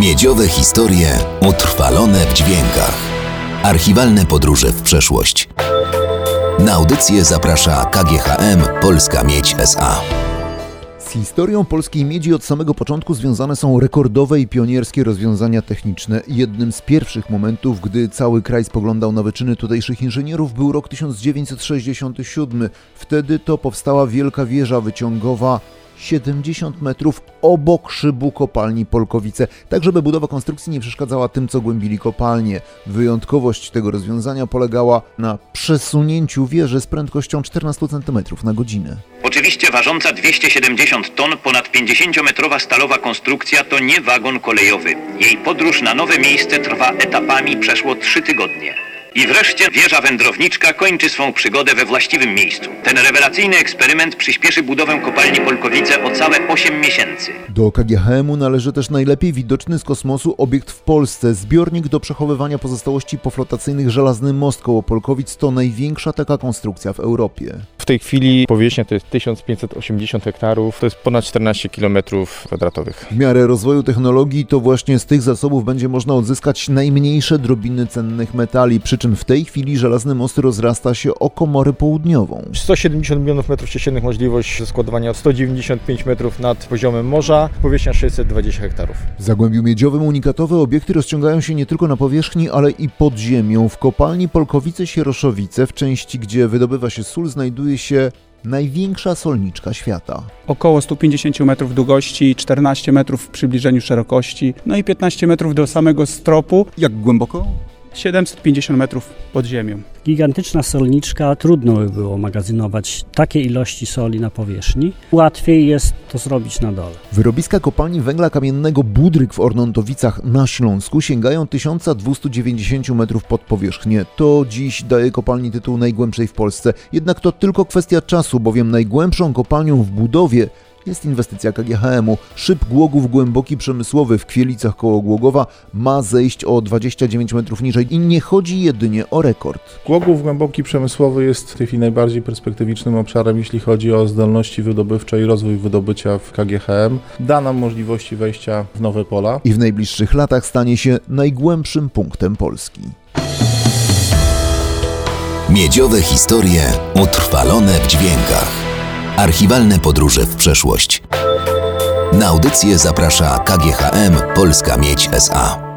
Miedziowe historie utrwalone w dźwiękach. Archiwalne podróże w przeszłość. Na audycję zaprasza KGHM Polska Miedź SA. Z historią polskiej miedzi od samego początku związane są rekordowe i pionierskie rozwiązania techniczne. Jednym z pierwszych momentów, gdy cały kraj spoglądał na wyczyny tutejszych inżynierów, był rok 1967. Wtedy to powstała wielka wieża wyciągowa 70 metrów obok szybu kopalni Polkowice, tak żeby budowa konstrukcji nie przeszkadzała tym, co głębili kopalnie. Wyjątkowość tego rozwiązania polegała na przesunięciu wieży z prędkością 14 cm na godzinę. Oczywiście ważąca 270 ton, ponad 50-metrowa stalowa konstrukcja to nie wagon kolejowy. Jej podróż na nowe miejsce trwa etapami przeszło 3 tygodnie. I wreszcie wieża wędrowniczka kończy swą przygodę we właściwym miejscu. Ten rewelacyjny eksperyment przyspieszy budowę kopalni Polkowice o całe 8 miesięcy. Do KGHM-u należy też najlepiej widoczny z kosmosu obiekt w Polsce. Zbiornik do przechowywania pozostałości poflotacyjnych Żelazny Most koło Polkowic to największa taka konstrukcja w Europie. W tej chwili powierzchnia to jest 1580 hektarów, to jest ponad 14 km kwadratowych. W miarę rozwoju technologii to właśnie z tych zasobów będzie można odzyskać najmniejsze drobiny cennych metali, przy czym w tej chwili Żelazny Most rozrasta się o komorę południową. 170 milionów metrów sześciennych, możliwość składowania 195 metrów nad poziomem morza, powierzchnia 620 hektarów. W Zagłębiu Miedziowym unikatowe obiekty rozciągają się nie tylko na powierzchni, ale i pod ziemią. W kopalni Polkowice-Sieroszowice, w części gdzie wydobywa się sól, znajduje się największa solniczka świata. Około 150 metrów długości, 14 metrów w przybliżeniu szerokości, no i 15 metrów do samego stropu, Jak głęboko? 750 metrów pod ziemią. Gigantyczna solniczka, trudno by było magazynować takie ilości soli na powierzchni. Łatwiej jest to zrobić na dole. Wyrobiska kopalni węgla kamiennego Budryk w Ornontowicach na Śląsku sięgają 1290 metrów pod powierzchnię. To dziś daje kopalni tytuł najgłębszej w Polsce. Jednak to tylko kwestia czasu, bowiem najgłębszą kopalnią w budowie jest inwestycja KGHM-u. Szyb Głogów głęboki przemysłowy w Kwielicach koło Głogowa ma zejść o 29 metrów niżej i nie chodzi jedynie o rekord. Głogów głęboki przemysłowy jest w tej chwili najbardziej perspektywicznym obszarem, jeśli chodzi o zdolności wydobywcze i rozwój wydobycia w KGHM. Da nam możliwości wejścia w nowe pola. I w najbliższych latach stanie się najgłębszym punktem Polski. Miedziowe historie utrwalone w dźwiękach. Archiwalne podróże w przeszłość. Na audycję zaprasza KGHM Polska Miedź SA.